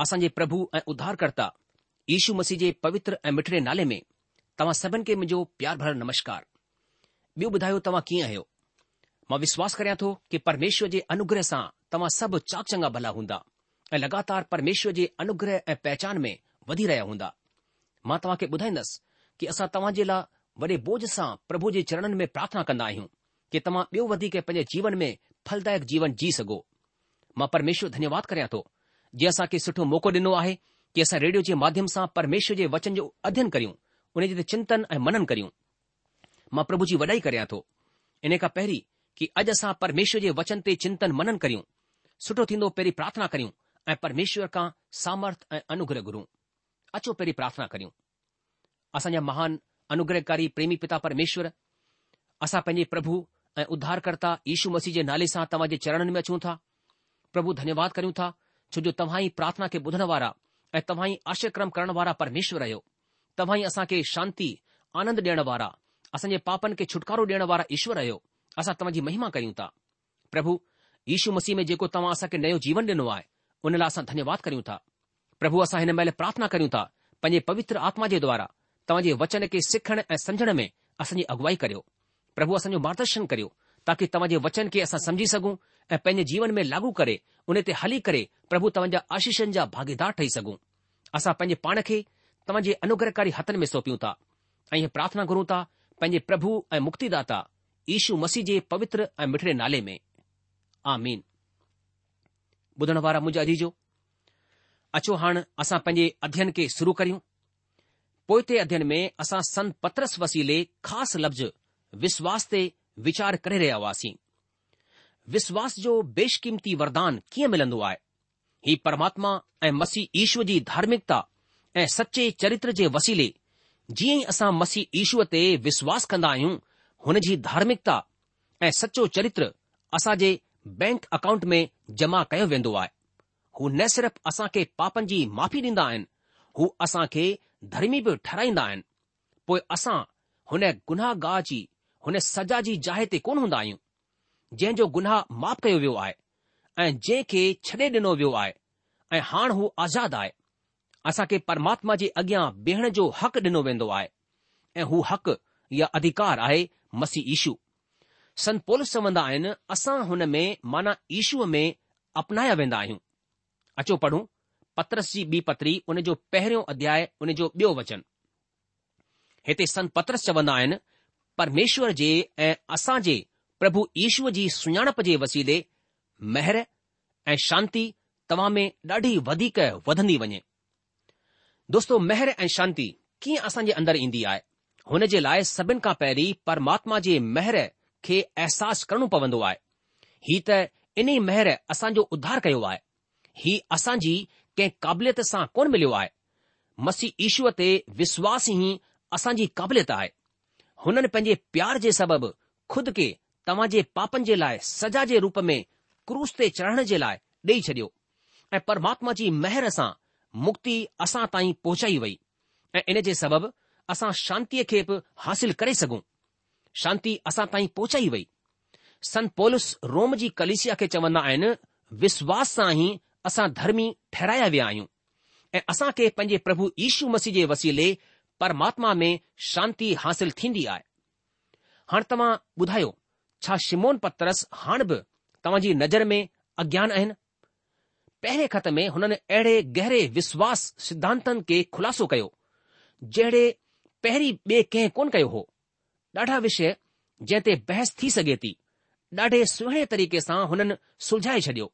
असांजे प्रभु ऐं उद्धारकर्ता यीशू मसीह जे पवित्र ऐं मिठड़े नाले में तव्हां सभिनि खे मुंहिंजो प्यार भर नमस्कार ॿियो ॿुधायो तव्हां कीअं आहियो मां विश्वास करियां थो कि परमेश्वर जे अनुग्रह सां तव्हां सभु चाक चंगा भला हूंदा ऐं लगातार परमेश्वर जे अनुग्रह ऐं पहचान में वधी रहिया हूंदा मां तव्हांखे ॿुधाईंदसि कि असां तव्हां जे लाइ वॾे बोझ सां प्रभु जे चरणनि में प्रार्थना कंदा आहियूं कि तव्हां ॿियो वधीक पंहिंजे जीवन में फलदायक जीवन जी सघो मां परमेश्वर धन्यवाद करियां थो जीअं खे सुठो मौक़ो ॾिनो आहे कि असां रेडियो जे माध्यम सां परमेश्वर जे वचन जो अध्ययन करियूं उन जे ते चिंतन ऐं मनन करियूं मां प्रभु जी वॾाई करियां थो इन खां पहिरीं कि अॼु असां परमेश्वर जे वचन ते चिंतन मनन करियूं सुठो थींदो पहिरीं प्रार्थना करियूं ऐं परमेश्वर खां सामर्थ ऐं अनुग्रह घुरूं अचो पहिरीं प्रार्थना करियूं असांजा महान अनुग्रहकारी प्रेमी पिता परमेश्वर असां पंहिंजे प्रभु ऐं उद्धारकर्ता यीशू मसीह जे नाले सां तव्हां जे चरणनि में अचूं था प्रभु धन्यवाद करियूं था छो जो तव्हां ई प्रार्थना खे ॿुधण वारा ऐं तव्हां ई आशयक्रम करण वारा परमेश्वर आहियो तव्हां ई असां खे शांती आनंद ॾियणु वारा असांजे पापनि खे छुटकारो ॾियण वारा ईश्वर आहियो असां तव्हांजी महिमा कयूं था प्रभु यीशू मसीह में जेको तव्हां असांखे नयो जीवन ॾिनो आहे उन लाइ असां धन्यवाद करियूं था प्रभु असां हिन महिल प्रार्थना करियूं था पंहिंजे पवित्र आत्मा जे द्वारा तव्हांजे वचन खे सिखण ऐं सम्झण में असांजी अॻुवाई करियो प्रभु असांजो मार्गदर्शन करियो ताकि तव्हां जे वचन खे असां समझी सघूं ऐं पंहिंजे जीवन में लागू करे उन ते हली करे प्रभु तव्हांजा आशीषनि जा भागीदार ठही सघूं असां पंहिंजे पाण खे तव्हांजे अनुग्रहकारी हथनि में सौंपियूं था ऐं इहा प्रार्थना घुरूं था पंहिंजे प्रभु ऐं मुक्तिदाता ईशू मसीह जे पवित्र ऐं मिठड़े नाले में आ मीन ॿुधण वारा मुंहिंजा अजीजो अचो हाणे असां पंहिंजे अध्यन खे शुरू करियूं पोएं अध्यन में असां संत पत्रस वसीले ख़ासि लफ़्ज़ विश्वास ते वीचार करे रहिया हुआसीं विश्वास जो बेशकीमती वरदान कीअं मिलंदो आहे ही परमात्मा ऐं मसीह ईश्व जी धार्मिकता ऐं सचे चरित्र जे वसीले जीअं ई असां मसीह ईश्व ते विश्वास कंदा आहियूं हुन जी धार्मिकता ऐं सचो चरित्र असां जे बैंक अकाउंट में जमा कयो वेंदो आहे हू न सिर्फ़ असां खे पापनि जी माफ़ी ॾींदा आहिनि हू असां खे धर्मी बि ठहिराईंदा आहिनि पोइ असां हुन गुनाहगाह जी हुन सज़ा जी जाइ ते कोन हूंदा आहियूं जंहिं जो गुनाह माफ़ कयो वियो आहे ऐं जंहिं खे छॾे ॾिनो वियो आहे ऐं हाणे हू आज़ादु आहे असांखे परमात्मा जे अॻियां बीहण जो हक़ु ॾिनो वेंदो आहे ऐं हू हक़ या अधिकार आहे मसीह ईशू संत पोलस चवंदा आहिनि असां हुन में माना ईशूअ में अपनाया वेंदा आहियूं अचो पढ़ूं पत्रस जी ॿी पत्री उन जो पहिरियों अध्याय उन जो ॿियो वचन हिते संत पत्रस चवंदा आहिनि પરમેશ્વર જે અસાજે પ્રભુ ઈશ્વરજી સુણણપજે વસીદે મહેર એ શાંતિ તوامે ડાઢી વધી કય વધની વજે દોસ્તો મહેર એ શાંતિ કી અસાજે અંદર ઇંધી આય હોને જે લાય સબન કા પહેરી પરમાત્મા જે મહેર કે અહસાસ કરણ પવંદો આય હી તા ઇની મહેર અસાજો ઉધાર કયો આય હી અસાજી કે કਾਬિલતા સા કોન મિલ્યો આય મસી ઈશ્વતે વિશ્વાસી હી અસાજી કਾਬિલતા આય हुननि पंहिंजे प्यार जे सबबि ख़ुदि खे तव्हां जे पापनि जे लाइ सजा जे रूप में क्रूस ते चढ़ण जे लाइ ॾेई छॾियो ऐं परमात्मा जी महिर सां मुक्ति असां ताईं पहुचाई वई ऐं इन जे सबबि असां शांतीअ खे बि हासिल करे सघूं शांती असां ताईं पहुचाई वई संत पोलस रोम जी कलिसिया खे चवंदा आहिनि विश्वास सां ई असां धर्मी ठहिराया विया आहियूं ऐं असां खे पंहिंजे प्रभु यीशू मसीह जे वसीले परमात्मा में शांति हासिल थींदी आहे हाणे तव्हां ॿुधायो छा शिमोन पत्रस हाणे बि तव्हां जी नज़र में अज्ञान आहिनि पहिरें खत में हुननि अहिड़े गहरे विश्वास सिद्धांतनि खे खु़लासो कयो जहिड़े पहिरीं ॿिए कंहिं कोन कयो हो ॾाढा विषय जंहिं ते बहस थी सघे थी ॾाढे सुहिणे तरीक़े सां हुननि सुलझाए छॾियो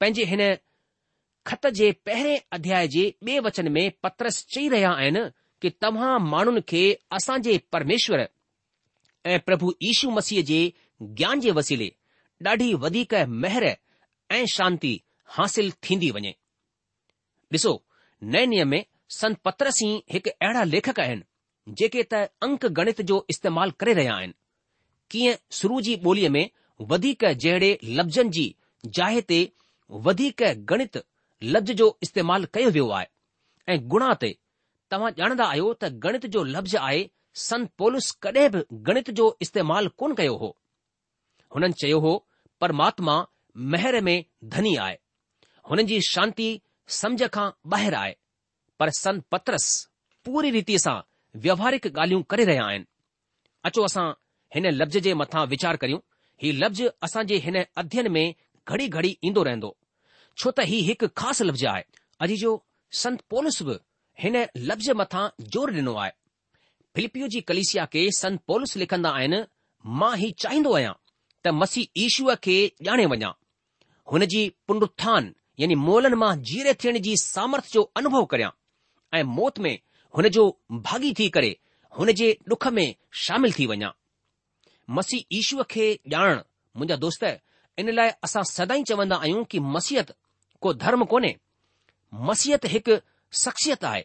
पंहिंजे हिन ख़त जे पहिरें अध्याय जे ॿे वचन में पतरस चई रहिया आहिनि कि तव्हां माण्हुनि खे असां जे परमेश्वर ऐं प्रभु यीशू मसीह जे ज्ञान जे वसीले ॾाढी वधीक महर ऐं शांती हासिल थींदी वञे ॾिसो नए नियम में संत पत्रसि हिकु अहिड़ा लेखक आहिनि जेके त अंक गणित जो इस्तेमालु करे रहिया आहिनि कीअं शुरू जी ॿोलीअ में वधीक जहिड़े लफ़्ज़नि जी जाइ ते वधीक गणित लफ़्ज़ जो इस्तेमालु कयो वियो आहे ऐं गुणा ते तव्हां ॼाणंदा आहियो त गणित जो लफ़्ज़ आहे संत पोलुस कॾहिं बि गणित जो इस्तेमाल कोन कयो हो हुननि चयो हो परमात्मा महिर महिर में धनी आहे हुननि जी शांती समुझ खां ॿाहिरि आहे पर संत पत्रस पूरी रीति सां व्यवहारिक ॻाल्हियूं करे रहिया आहिनि अचो असां हिन लफ़्ज़ जे मथां वीचार करियूं हीउ लफ़्ज़ असांजे हिन अध्यन में घड़ी घड़ी ईंदो रहंदो छो त ही हिकु ख़ासि लफ़्ज़ आहे अॼु जो संत बि हिन लफ़्ज़ मथां जोर ॾिनो आहे फिलिपियो जी कलिसिया खे संत पोलस लिखंदा आहिनि मां ई चाहिंदो आहियां त मसीह ईशूअ खे ॼाणे वञा हुन जी पुनरुथान यानी मोलन मां जीरे थियण जी सामर्थ जो अनुभव करियां ऐं मौत में हुन जो भागी थी करे हुन जे ॾुख में शामिल थी वञा मसीह ईशूअ खे ॼाणणु मुंहिंजा दोस्त इन लाइ असां सदाई चवंदा आहियूं कि मसीहत को धर्म कोन्हे मसीहत हिकु शख्सियत आहे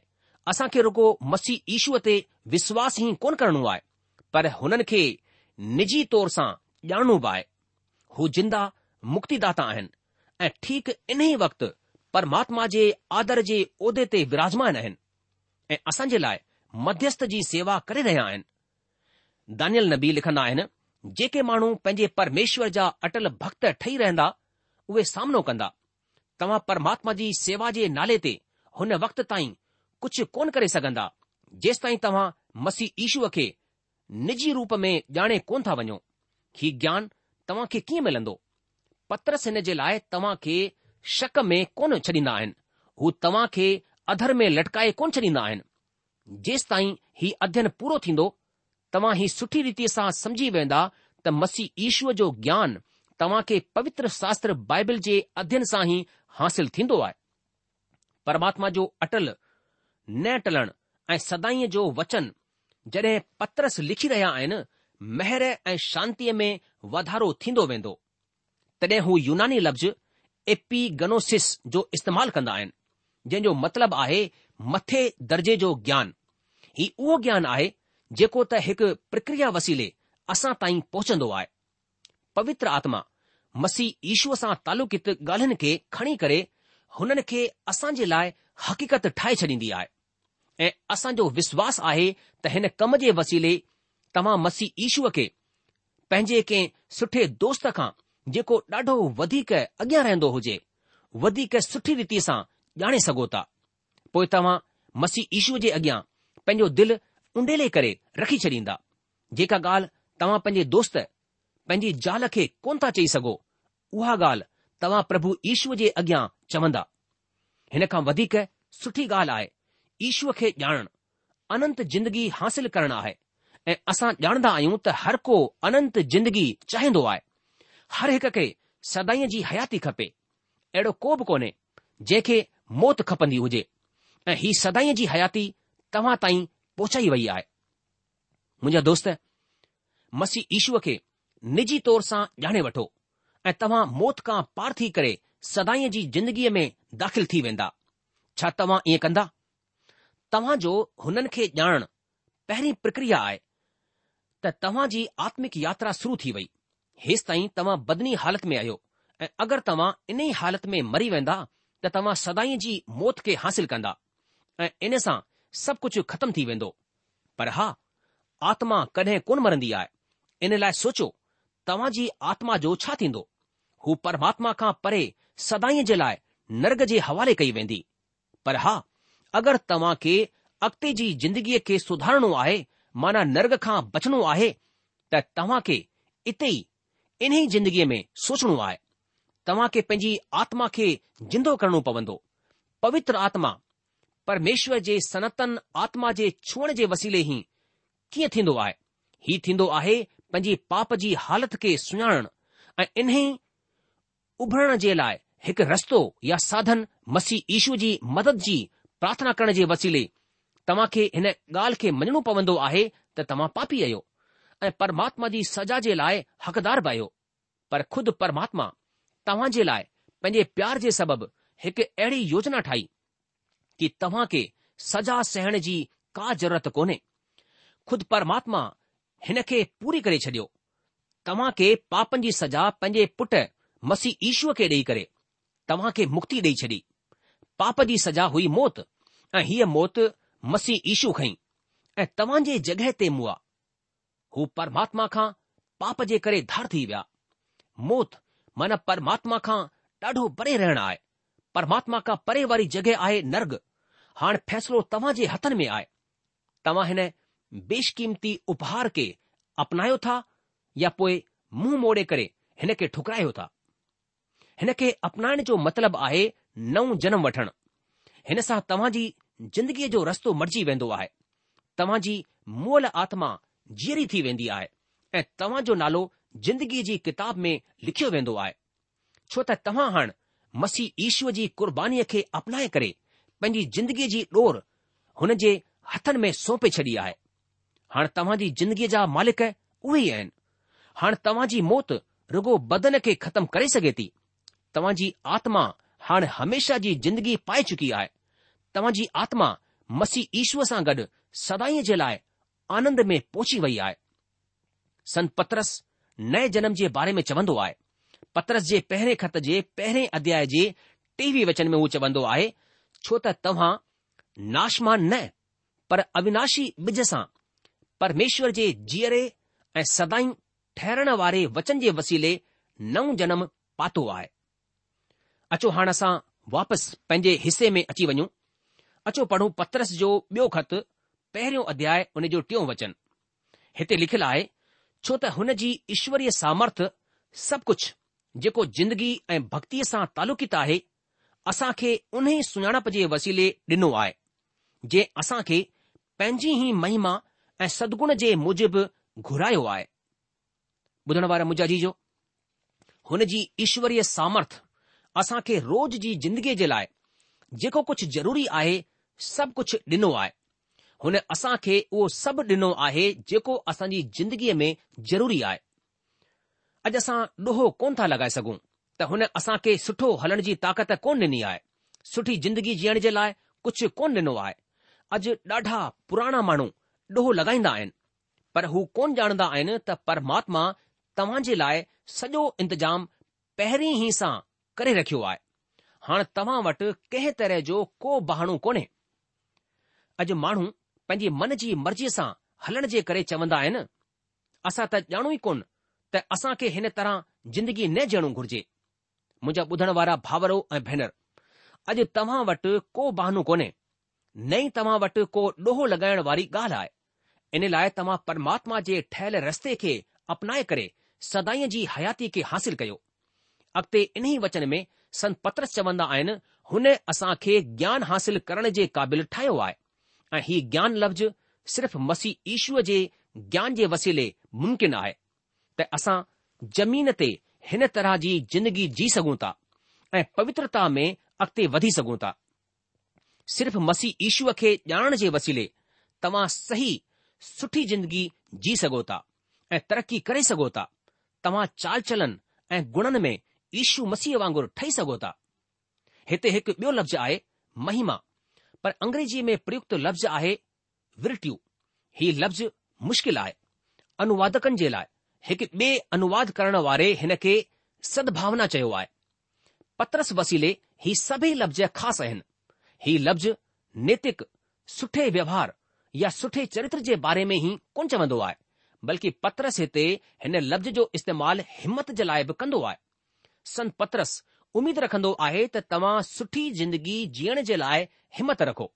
असां खे रुॻो मसीह ईशूअ ते विश्वास ई कोन करणो आहे पर हुननि खे निजी तौर सां ॼाणणो बि आहे हू जिंदा मुक्तिदाता आहिनि ऐं ठीक इन ई वक़्तु परमात्मा जे आदर जे उहिदे ते विराजमान आहिनि ऐं असां जे लाइ मध्यस्थ जी सेवा करे रहिया आहिनि दानियल नबी लिखंदा आहिनि जेके माण्हू पंहिंजे परमेश्वर जा अटल भक्त ठही रहंदा उहे सामनो कंदा तव्हां परमात्मा जी सेवा जे नाले ते हुन वक़्त ताईं कुझु कोन करे सघंदा जेसि ताईं तव्हां मसीह ईशूअ खे निजी रूप में ॼाणे कोन था वञो हीउ ज्ञान तव्हां खे कीअं मिलंदो पत्रस हिन जे लाइ तव्हां खे शक में कोन छॾींदा आहिनि हू तव्हां खे अधर में लटकाए कोन छॾींदा आहिनि जेसि ताईं ही अध्ययन पूरो थींदो तव्हां ही सुठी रीति सां समझी वेंदा त मसीह ईशूअ जो ज्ञान तव्हां खे पवित्र शास्त्र बाइबल जे अध्ययन सां ई हासिल थींदो आहे परमात्मा जो अटल न टलण ऐं सदाई जो वचन जॾहिं पत्रस लिखी रहिया आहिनि मेहर ऐं शांतीअ में वाधारो थींदो वेंदो तॾहिं हू यूनानी लफ़्ज़ एपिगनोसिस जो इस्तेमालु कंदा आहिनि जंहिंजो मतिलबु आहे मथे दर्जे जो ज्ञान हीउ उहो ज्ञान आहे जेको त हिकु प्रक्रिया वसीले असां ताईं पहुचंदो आहे पवित्र आत्मा मसी ईश्व सां तालुकित ॻाल्हियुनि खे खणी करे हुननि खे असां जे लाइ हक़ीक़त ठाहे छॾींदी आहे ऐं असांजो विश्वास आहे त हिन कम जे वसीले तव्हां मसीह ईशूअ खे पंहिंजे कंहिं सुठे दोस्त खां जेको ॾाढो वधीक अॻियां रहंदो हुजे वधीक सुठी रीति सां ॼाणे सघो था पोइ तव्हां मसीह ईशूअ जे अॻियां पंहिंजो दिलि उंडेले करे रखी छॾींदा जेका ॻाल्हि तव्हां पंहिंजे दोस्त पंहिंजी ज़ाल खे कोन था चई सघो उहा ॻाल्हि तव्हां प्रभु ईशूअ जे अॻियां चवंदा हिन खां वधीक सुठी ॻाल्हि आहे ईश्व खे ॼाणणु अनंत जिंदगी हासिल करणु आहे ऐं असां ॼाणंदा आहियूं त हर को अनंत जिंदगी चाहींदो आहे हर हिक खे सदाईअ जी हयाती खपे अहिड़ो को बि कोन्हे जंहिंखे मौत खपंदी हुजे ऐं ही सदाईअ जी हयाती तव्हां ताईं पहुचाई वई आहे मुंहिंजा दोस्त मसीह ईश्व खे निजी तौर सां ॼाणे वठो ऐं तव्हां मौत खां पार थी करे सदाईअ जी ज़िंदगीअ में दाख़िल थी वेंदा छा तव्हां ईअं कंदा तव्हां जो हुननि खे ॼाणण पहिरीं प्रक्रिया आहे त तव्हांजी आत्मिक यात्रा शुरू थी वई हेसि ताईं तव्हां बदनी हालति में आहियो ऐं अगरि तव्हां इन ई हालति में मरी वेंदा त तव्हां सदाई जी मौत खे हासिल कंदा ऐं इन सां सभु कुझु ख़तमु थी वेंदो पर हा आत्मा कॾहिं कोन मरंदी आहे इन लाइ सोचियो तव्हां जी आत्मा जो छा थींदो हू परमात्मा खां परे सदाई जे लाइ नर्ग जे हवाले कई वेंदी पर हा अगरि तव्हां खे अॻिते जी जिंदगीअ खे सुधारणो आहे माना नर्ग खां बचणो आहे त तव्हां खे इते ई इन्ही जिंदगीअ में सोचणो आहे तव्हांखे पंहिंजी आत्मा खे जिंदो करिणो पवंदो पवित्र आत्मा परमेश्वर जे सनातन आत्मा जे छुअण जे वसीले ई कीअं थींदो आहे हीउ थींदो आहे पंहिंजी पाप जी हालति खे सुञाणण ऐं इन्ही उभरण जे लाइ हिकु रस्तो या साधन मसीह ईशू जी मदद जी प्रार्थना करण जे वसीले तव्हां खे हिन ॻाल्हि खे मञणो पवंदो आहे त तव्हां पापी आहियो ऐं परमात्मा जी सजा जे लाइ हक़दार बि आहियो पर खु़द परमात्मा तव्हां जे लाइ पंहिंजे प्यार जे सबबि हिकु अहिड़ी योजना ठाही कि तव्हां खे सजा सहण जी का ज़रूरत कोन्हे खुदि परमात्मा हिन खे पूरी करे छॾियो तव्हां खे पापनि जी सजा पंहिंजे पुट मसीह ईशूअ खे ॾेई करे तव्हांखे मुक्ति ॾेई छॾी पाप जी सजा हुई मौत ऐं हीअ मौत मसी ईशू खईं ऐं तव्हां जे जॻहि ते मुहा हू परमात्मा खां पाप जे करे धार थी विया मौत मन परमात्मा खां ॾाढो परे रहण आहे परमात्मा खां परे वारी जॻहि आहे नर्ग हाणे फ़ैसिलो तव्हांजे हथनि में आहे तव्हां हिन बेशकीमती उपहार खे अपनायो था या पोइ मुंहुं मोड़े करे हिन खे ठुकरायो था हिन खे अपनाइण जो मतिलबु आहे नओं जनम वठणु हिन सां तव्हां जी जिंदगीअ जो रस्तो मरिजी वेंदो आहे तव्हां जी मोल आत्मा जीअरी थी वेंदी आहे ऐं तव्हां जो नालो जिंदगीअ जी किताब में लिखियो वेंदो आहे छो त तव्हां हाणे मसीह ईश्वर जी क़ुर्बानीअ खे अपनाए करे पंहिंजी जिंदगीअ जी डोर हुन जे हथनि में सौंपे छॾी आहे हाणे तव्हां जी जिंदगीअ जा मालिक उहे ई आहिनि हाणे तव्हां जी मौत रुगो बदन खे ख़तमु करे सघे थी जी आत्मा हाणे हमेशा जी जिंदगी पाए चुकी आहे जी आत्मा मसी ईश्वर सां गॾु सदाई जे लाइ आनंद में पहुची वई आहे संत पतरस नए जनम जे बारे में चवंदो आहे पतरस जे पहिरें खत जे पहिरें अध्याय जे टेवी वचन में हू चवंदो आहे छो त तव्हां नाशमान न पर अविनाशी ॿिज सां परमेश्वर जे जीअरे ऐं सदाईं ठहरण वारे वचन जे वसीले नओं जनमु पातो आहे अचो हाणे असां वापसि पंहिंजे हिसे में अची वञूं अचो पढ़ूं पत्रस जो ॿियो ख़त पहिरियों अध्याय उन जो टियों वचन हिते लिखियलु आहे छो त हुन जी ईश्वरीय सामर्थ सभु कुझु जेको ज़िंदगी ऐं भक्तीअ सां तालुकित आहे असां खे उन ई सुञाणप जे वसीले ॾिनो आहे जे असां खे पंहिंजी ई महिमा ऐं सदगुण जे मूजिबि घुरायो आहे ॿुधण वारा मुजाजी जो हुन जी ईश्वरीय सामर्थ असां खे रोज़ जी जिंदगीअ जे लाइ जेको कुझु ज़रूरी आहे सभु कुझु ॾिनो आहे हुन असां खे उहो सभु ॾिनो आहे जेको असांजी ज़िंदगीअ में ज़रूरी आहे अॼु असां ॾोहो कोन था लॻाए सघूं त हुन असां खे सुठो हलण जी ताक़त कोन ॾिनी आहे सुठी जिंदगी जीअण जे लाइ कुझु कोन ॾिनो आहे अॼु ॾाढा पुराणा माण्हू ॾोहो लॻाईंदा आहिनि पर हू कोन ॼाणंदा आहिनि त परमात्मा तव्हां जे लाइ सॼो इंतज़ामु पहिरीं ई सां करे रखियो आहे हाणे तव्हां वटि कंहिं तरह जो को बहानो कोन्हे अॼु माण्हू पंहिंजी मन जी मर्ज़ीअ सां हलण जे करे चवंदा आहिनि असां त ॼाणूं ई कोन त असांखे हिन तरह जिंदगी न ॼणो घुर्जे मुंहिंजा ॿुधण वारा भाउरो ऐं भेनरु अॼु तव्हां वटि को बहानो कोन्हे नई तव्हां वटि को ॾोहो लगाइण वारी ॻाल्हि आहे इन लाइ तव्हां परमात्मा जे ठहियल रस्ते खे अपनाए करे सदाईअ जी हयाती खे हासिल कयो अॻिते इन्ही वचन में संत पत्रस चवंदा आहिनि हुन असां खे ज्ञान हासिल करण जे क़ाबिल ठाहियो आहे ऐं हीउ ज्ञान लफ़्ज़ सिर्फ़ मसीह ईशूअ जे ज्ञान जे वसीले मुम्किन आहे त असां ज़मीन ते हिन तरह जी जिंदगी जी सघूं था ऐं पवित्रता में अॻिते वधी सघूं था सिर्फ़ मसीह ईशूअ खे ॼाणण जे वसीले तव्हां सही सुठी जिंदगी जी सघो था ऐं तरक़ी करे सघो था तव्हां चाल चलनि ऐं गुणनि में ईशू मसीह वांगुरु ठही सघो था हिते हिकु ॿियो लफ़्ज़ आहे महिमा पर अंग्रेजी में प्रयुक्त लफ़्ज़ आहे विर्तू ही लफ़्ज़ मुश्किल आहे अनुवादकनि जे लाइ हिकु ॿिए अनुवाद करण वारे हिन खे सदभावना चयो आहे पत्रस वसीले ही सभई लफ़्ज़ ख़ासि आहिनि ही लफ़्ज़ नैतिक सुठे व्यवहार या सुठे चरित्र जे बारे में ई कोन चवंदो आहे बल्कि पत्रस हिते हिन लफ़्ज़ जो इस्तेमालु हिमत जे लाइ बि कंदो आहे पत्रस उमीद रखंदो आहे त तव्हां सुठी जिंदगी जीअण जे लाइ हिमत रखो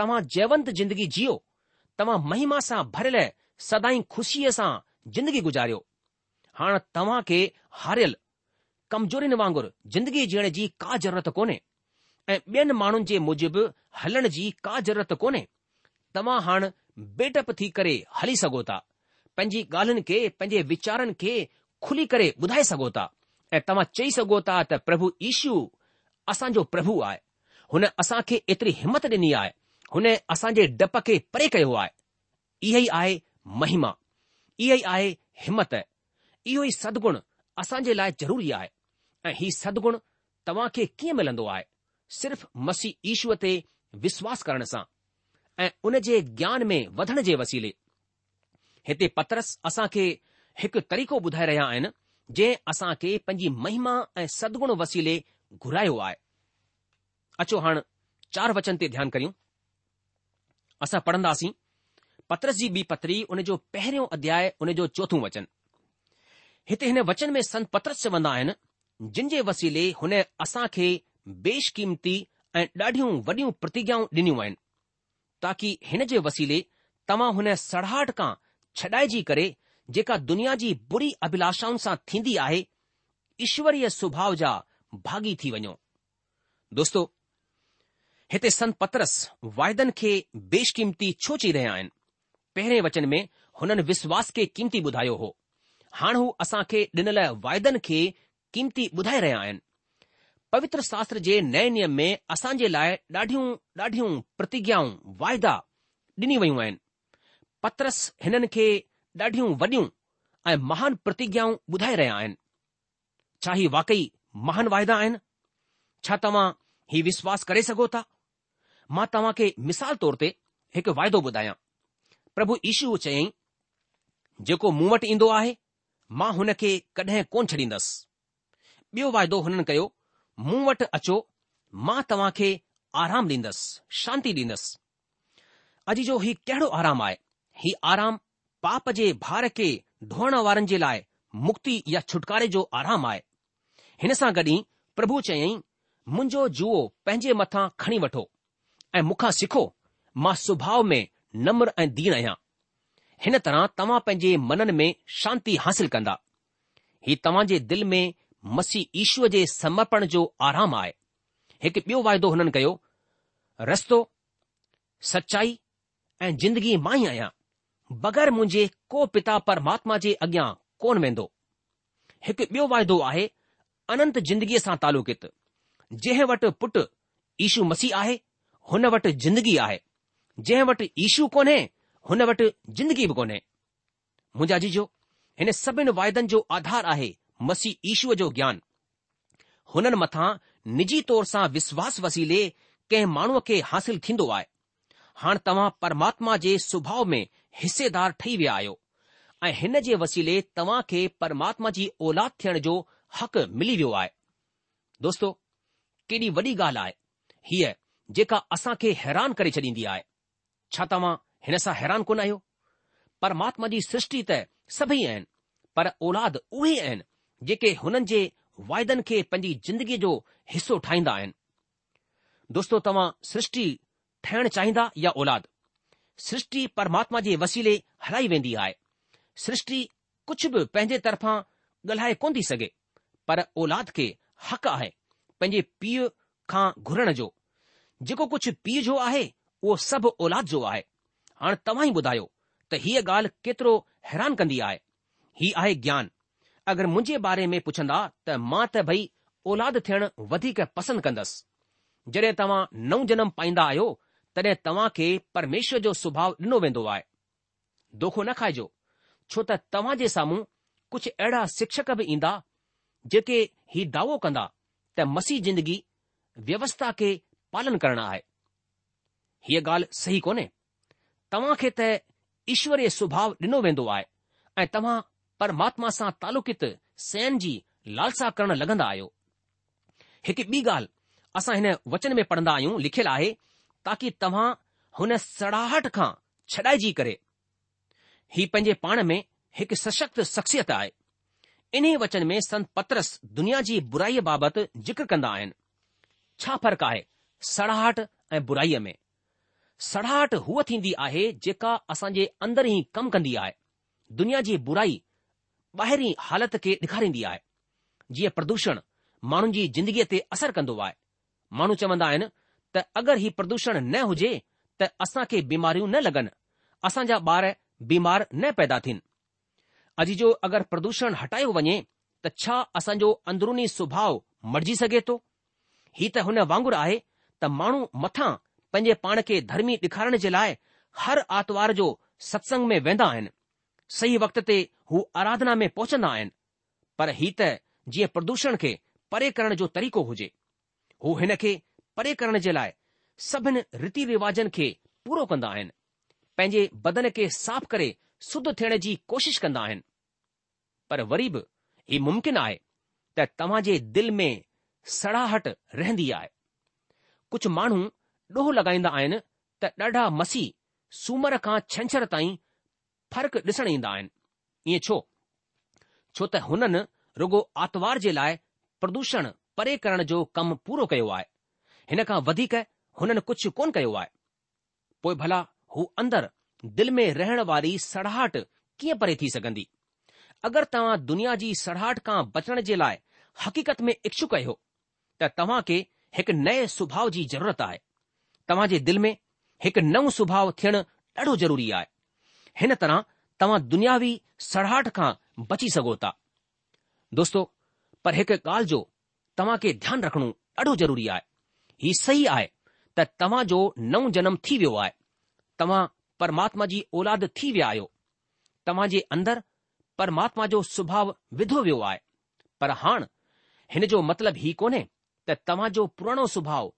तव्हां जैवंत जिंदगी जीओ तव्हां महिमा सां भरियल सदाई ख़ुशीअ सां जिंदगी गुज़ारियो हाणे तव्हां खे हारियल कमजोरीनि वांगुरु जिंदगी जीअण जी का ज़रूरत कोन्हे ऐं ॿियनि माण्हुनि जे मूजिबि हलण जी का ज़रूरत कोन्हे तव्हां हाणे बेटप थी करे हली सघो था पंहिंजी ॻाल्हियुनि खे पंहिंजे वीचारनि खे खुली करे ॿुधाए सघो था ऐं तव्हां चई सघो था त प्रभु ईशू असांजो प्रभु आहे हुन असांखे एतिरी हिमत ॾिनी आहे हुन असांजे डप खे परे कयो आहे इहो ई आहे महिमा इहो ई आहे हिमत इहो ई सदगुण असांजे लाइ ज़रूरी आहे ऐं हीउ सदगुण तव्हां खे कीअं मिलंदो आहे सिर्फ़ु मसी ईशूअ ते विश्वास करण सां ऐं उन जे ज्ञान में वधण जे वसीले हिते पत्रस असां खे हिकु तरीक़ो ॿुधाए रहिया आहिनि जंहिं खे पंहिंजी महिमा ऐं सदगुण वसीले घुरायो आहे अचो हाणे चार वचन ते ध्यानु करियूं असां पढ़ंदासीं पत्रस जी ॿी पतरी जो पहिरियों अध्याय जो चोथों वचन हिते हिन वचन में संत पत्रस चवंदा आहिनि जिन जे वसीले हुन खे बेशकीमती ऐं ॾाढियूं वॾियूं प्रतिज्ञाऊं ॾिनियूं आहिनि ताकी हिन जे वसीले तव्हां हुन सड़ाहट खां छॾाइजी करे जेका दुनिया जी बुरी अभिलाषाउनि सां थींदी आहे ईश्वरीय स्वभाउ जा भागी थी वञो दोस्तो हिते पतरस वाइदनि खे बेशकीमती छोची चई रहिया आहिनि पहिरें वचन में हुननि विश्वास खे क़ीमती ॿुधायो हो हाण हू असांखे ॾिनल वाइदनि खे कीमती ॿुधाए रहिया आहिनि पवित्र शास्त्र जे नए नियम में जे लाइ ॾाढियूं ॾाढियूं प्रतिज्ञाऊं वायदा ॾिनी वयूं आहिनि पतरस हिननि खे ॾाढियूं वॾियूं ऐं महान प्रतिज्ञाऊं ॿुधाए रहिया आहिनि छा ही वाकई महान वाइदा आहिनि छा तव्हां ही विश्वास करे सघो था मां तव्हां खे मिसाल तौर ते हिकु वाइदो ॿुधायां प्रभु ईशू चयाईं जेको मूं वटि ईंदो आहे मां हुन खे कॾहिं कोन छॾींदसि ॿियो वाइदो हुननि कयो मूं वटि अचो मां तव्हां खे आराम ॾींदसि शांती ॾींदसि अॼु जो हीउ कहिड़ो आराम आहे हीउ आराम पाप जे भार खे धोअण वारनि जे लाइ मुक्ति या छुटकारे जो आराम आहे हिन सां गॾु ई प्रभु चयईं मुंहिंजो जुओ पंहिंजे मथां खणी वठो ऐं मूंखां सिखो मां सुभाउ में नम्र ऐं दीन आहियां हिन तरह तव्हां पंहिंजे मननि में शांती हासिल कंदा हीउ जे दिलि में मसी ईश्वर जे समर्पण जो आराम आहे हिकु ॿियो वाइदो हुननि कयो रस्तो सचाई ऐं जिंदगी मां ई आहियां बगैर मुंहिंजे को पिता परमात्मा जे अॻियां कोन वेंदो हिकु ॿियो वाइदो आहे अनंत जिंदगीअ सां तालुकित जंहिं वटि पुटु ईशू मसीह आहे हुन वटि जिंदगी आहे जंहिं वटि ईशू कोन्हे हुन वटि जिंदगी बि कोन्हे मुंहिंजा जीजो हिन सभिनि वाइदनि जो आधार आहे मसीह ईशूअ जो ज्ञान हुननि मथां निजी तौर सां विश्वास वसीले कंहिं माण्हूअ खे हासिल थींदो आहे हाणे तव्हां परमात्मा जे सुभाउ में हिसेदार ठही विया आहियो ऐं हिन जे वसीले तव्हां खे परमात्मा जी औलाद थियण जो हक़ मिली वियो आहे दोस्तो केॾी वॾी ॻाल्हि आहे हीअ जेका असां खे हैरान करे छॾींदी आहे छा तव्हां हिन सां हैरान कोन आहियो परमात्मा जी सृष्टि त सभई आहिनि पर औलाद उहे आहिनि जेके हुननि जे वाइदनि खे पंहिंजी ज़िंदगीअ जो हिसो ठाहींदा आहिनि दोस्तो तव्हां सृष्टि ठहणु चाहींदा या औलाद सृष्टि परमात्मा जे वसीले हलाई वेंदी आहे सृष्टि कुझु बि पंहिंजे तरफ़ां ॻाल्हाए कोन थी सघे पर औलाद खे हक़ आहे पंहिंजे पीउ खां घुरण जो जेको कुझु पीउ जो आहे उहो सभु औलाद जो आहे हाणे तव्हां ई ॿुधायो त हीअ ॻाल्हि केतिरो हैरान कंदी आहे ही आहे ज्ञान अगरि मुंहिंजे बारे में पुछंदा त मां त भई औलाद थियणु वधीक पसंदि कंदसि जॾहिं तव्हां नओं जनम पाईंदा आहियो तॾहिं तव्हां खे परमेश्वर जो सुभाउ ॾिनो वेंदो आहे दोखो न खाइजो छो त तव्हां जे साम्हूं कुझु अहिड़ा शिक्षक बि ईंदा जेके हीउ दावो कंदा त मसीह जिंदगी व्यवस्था खे पालन करण आहे हीअ ॻाल्हि सही कोन्हे तव्हां खे त ईश्वर ए सुभाउ ॾिनो वेंदो आहे ऐं तव्हां परमात्मा सां तालुकित सैन जी लालसा करणु लॻंदा आहियो हिकु ॿी ॻाल्हि असां हिन वचन में पढ़ंदा आहियूं लिखियलु आहे ताकी तव्हां हुन सड़ाहट खां छॾाइजी करे हीउ पंहिंजे पाण में हिकु सशक्त शख़्सियत आहे इन्हीअ वचन में संत पत्रस दुनिया जी बुराईअ बाबति ज़िक्र कंदा आहिनि छा फ़र्क़ु आहे सड़ाहट ऐं बुराईअ में सड़ाहट हूअ थींदी आहे जेका असांजे अंदर ई कमु कंदी आहे दुनिया जी बुराई ॿाहिरीं हालति खे ॾेखारींदी आहे जीअं प्रदूषण माण्हुनि जी ज़िंदगीअ ते असरु कंदो आहे माण्हू चवंदा आहिनि त अगरि हीउ प्रदूषण न हुजे त असां खे बीमारियूं न लॻनि असांजा ॿार बीमार न पैदा थियनि अॼु जो अगरि प्रदूषण हटायो वञे त छा असांजो अंदरुनी सुभाउ मटिजी सघे थो ही त हुन वांगुरु आहे त माण्हू मथां पंहिंजे पाण खे धर्मी ॾेखारण जे लाइ हर आर्तवार जो सत्संग में वेंदा आहिनि सही वक़्त ते हू आराधना में पहुचंदा आहिनि पर ही त जीअं प्रदूषण खे परे करण जो तरीक़ो हुजे हू हिन खे परे करण जे लाइ सभिनि रीति रिवाजनि खे पूरो कंदा आहिनि पंहिंजे बदन खे साफ़ करे शुद्ध थियण जी कोशिश कंदा आहिनि पर वरी बि ही मुमकिन आहे त तव्हां जे दिल में सड़ाहट रहंदी आहे कुझु माण्हू ॾोह लॻाईंदा आहिनि त ॾाढा मसीह सूमर खां छंछर ताईं फ़र्क़ु ॾिसण ईंदा आहिनि ईअं छो छो त हुननि रुगो आतवार जे लाइ प्रदूषण परे करण जो कमु पूरो कयो आहे हिन खां वधीक हुननि कुझु कोन कयो आहे पोइ भला हू अंदरु दिलि में रहण वारी सड़ाहट कीअं परे थी सघंदी अगरि तव्हां दुनिया जी सड़ाहट खां बचण जे लाइ हक़ीक़त में इच्छुक आहियो त तव्हां खे हिकु नए सुभाउ जी ज़रूरत आहे तव्हां जे दिलि में हिकु नओं सुभाउ थियणु ॾाढो ज़रूरी आहे हिन तरह तव्हां दुनियावी सड़ाहट खां बची सघो था दोस्तो पर हिकु ॻाल्हि जो तव्हां खे ध्यानु रखणो ॾाढो ज़रूरी आहे हीउ सही आहे त तव्हां जो नओं जनम थी वियो आहे तव्हां परमात्मा जी औलाद थी विया आहियो तव्हां जे अंदरि परमात्मा जो सुभाउ विधो वियो आहे पर हाणे हिन जो मतिलबु ही कोन्हे त तव्हां जो पुराणो सुभाउ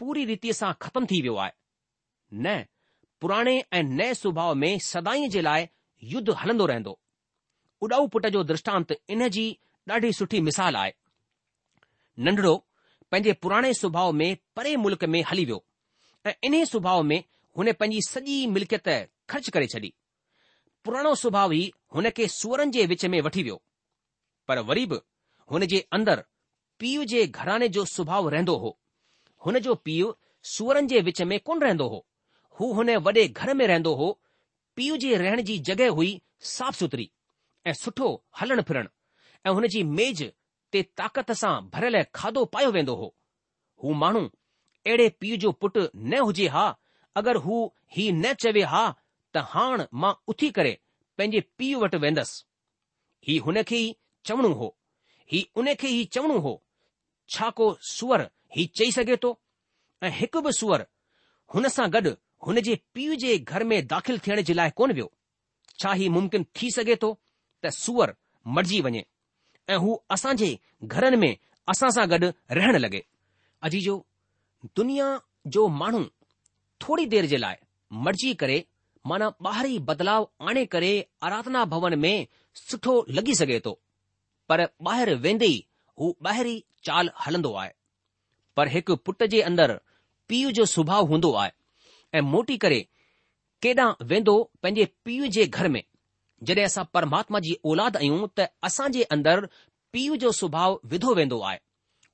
पूरी रीतीअ सां ख़तमु थी वियो आहे न पुराणे ऐं नए सुभाउ में सदाई जे लाइ युद्ध हलंदो रहंदो उॾाऊ पुट जो दृष्टांत इन जी ॾाढी सुठी मिसाल आहे नंढड़ो पंहिंजे पुराणे सुभाउ में परे मुल्क़ में हली वियो ऐं इन सुभाउ में हुन पंहिंजी सॼी मिल्कियत ख़र्च करे छॾी पुराणो सुभाउ ई हुन खे सुवरनि जे विच में वठी वियो पर वरी बि हुन जे अंदरि पीउ जे घराने जो सुभाउ रहंदो हो हुन जो पीउ सूरनि जे विच में कोन रहंदो हो हू हुन वॾे घर में रहंदो हो पीउ जे रहण जी जॻहि हुई साफ़ सुथरी ऐं सुठो हलणु फिरणु ऐं हुन जी मेज़ ते ताक़त सां भरियल खाधो पायो वेंदो हो हू माण्हू अहिड़े पीउ जो पुटु न हुजे हा अगरि हू ही न चवे हा त हाणे मां उथी करे पंहिंजे पीउ वटि वेंदसि हीउ खे ई चवणो हो ही उन खे ई चवणो हो छा को सुअर ही चई सघे थो ऐं हिकु बि सुअर हुन सां गॾु हुन जे पीउ जे घर में दाख़िल थियण जे लाइ कोन वियो छा ही मुमकिन थी सघे थो त सुअर मरिजी वञे ऐं हू असां जे घरनि में असां सां गॾु रहण लॻे अजी जो दुनिया जो माण्हू थोरी देर जे लाइ मर्जी करे माना ॿाहिरी बदलाव आणे करे आराधना भवन में सुठो लॻी सघे थो पर ॿाहिरि वेंदे ई हू ॿाहिरी चाल हलंदो आहे पर हिकु पुट जे अंदर पीउ जो सुभाउ हूंदो आहे ऐं मोटी करे केॾां वेंदो पंहिंजे पीउ जे घर में जॾहिं असां परमात्मा जी औलाद आहियूं त असां जे अंदर पीउ जो सुभाउ विधो वेंदो आहे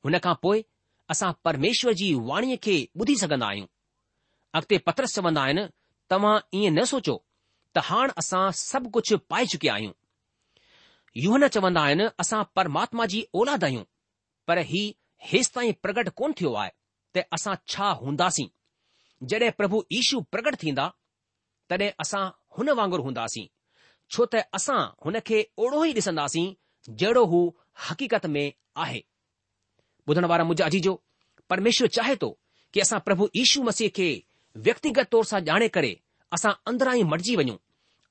हुन खां पोइ असां परमेश्वर जी वाणीअ खे ॿुधी सघंदा आहियूं अॻिते पत्रस चवंदा आहिनि तव्हां ईअं न सोचो त हाणे असां सभु कुझु पाए चुकिया आहियूं यूह न चवंदा आहिनि असां परमात्मा जी औलाद आहियूं पर ही हेसि ताईं प्रगट कोन थियो आहे त असां छा हूंदासीं जॾहिं प्रभु ईशू प्रगट थींदा तॾहिं असां हुन वांगुरु हूंदासीं छो त असां हुन खे ओहिड़ो ई ॾिसंदासीं जहिड़ो हू हक़ीक़त में आहे ॿुधण वारा मुंहिंजा अजी परमेश्वर चाहे थो की असां प्रभु ईशू मसीह खे व्यक्तिगत तौर सां ॼाणे करे असां अंदरां ई मटिजी वञूं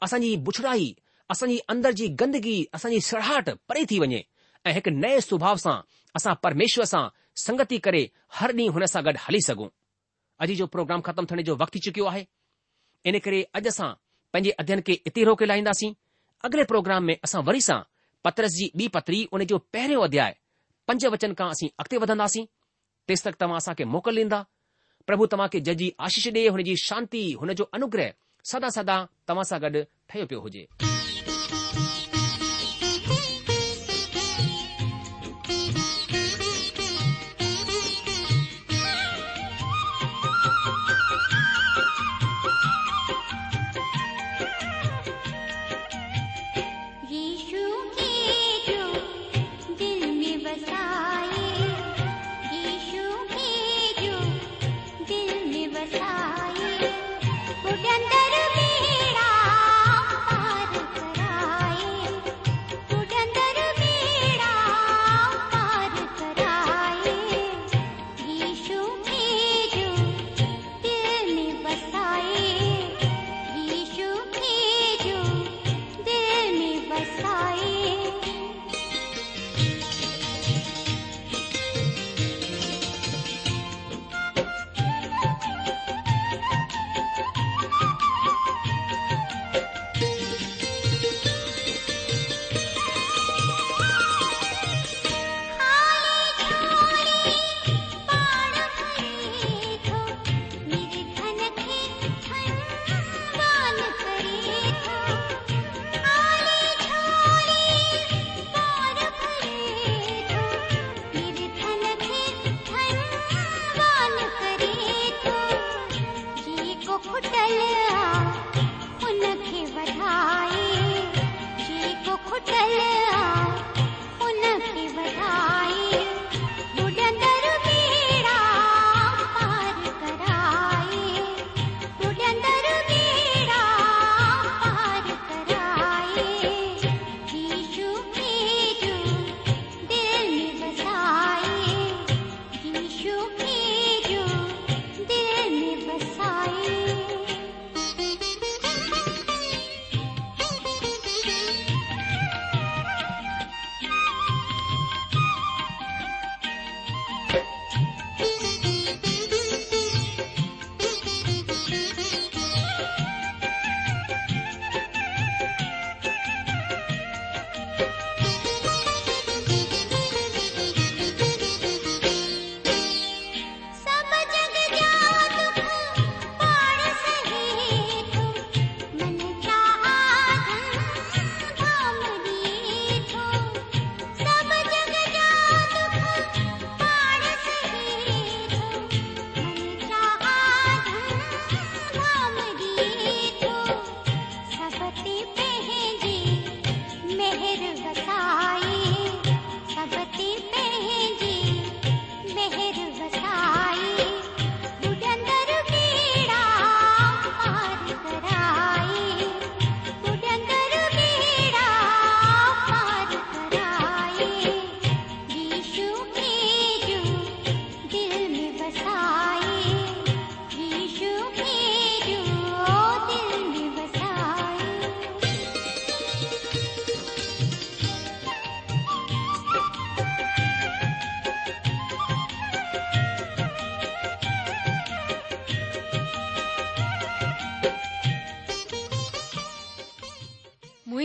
असांजी बुछड़ाई असांजी अंदर जी गंदगी असांजी सड़ाहट परे थी वञे ऐं हिकु नए सुभाउ सां असां परमेश्वर सां संगती करे हर ॾींहुं हुन सां गॾु हली सघूं अॼु जो प्रोग्राम ख़तमु थियण जो वक़्तु थी चुकियो आहे इन करे अॼु असां पंहिंजे अध्ययन खे इते रोके लाहींदासीं अॻिले प्रोग्राम में असां वरी सां पत्रस जी ॿी पतरी उन जो पहिरियों अध्याय पंज वचन खां असीं अॻिते वधंदासीं तेसि तक तव्हां असांखे मोकल ॾींदा प्रभु तव्हांखे जजी आशीष डिए हुनजी शांती हुनजो अनुग्रह सदा सदा तव्हां सां गॾु ठहियो पियो हुजे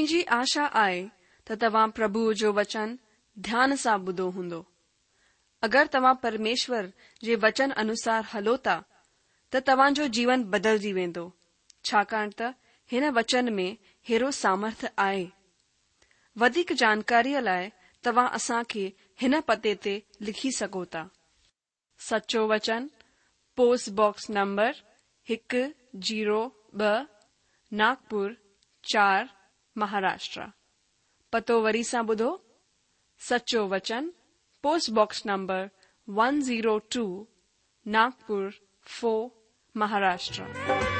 मुझी आशा आए तो तव्हां प्रभु जो वचन ध्यान से ॿुधो हों अगर तव्हां परमेश्वर जे वचन अनुसार हलोता तो त जो जीवन जी वेंदो छाकाणि त हिन वचन में हेरो सामर्थ आए वधिक जानकारी लाए तव्हां असां खे हिन पते ते लिखी सको सचो वचन पोस्टबॉक्स नंबर एक जीरो ब नागपुर चार महाराष्ट्र पतो वरी सा बुधो सचो वचन पोस्टबॉक्स नंबर 102 नागपुर फोर महाराष्ट्र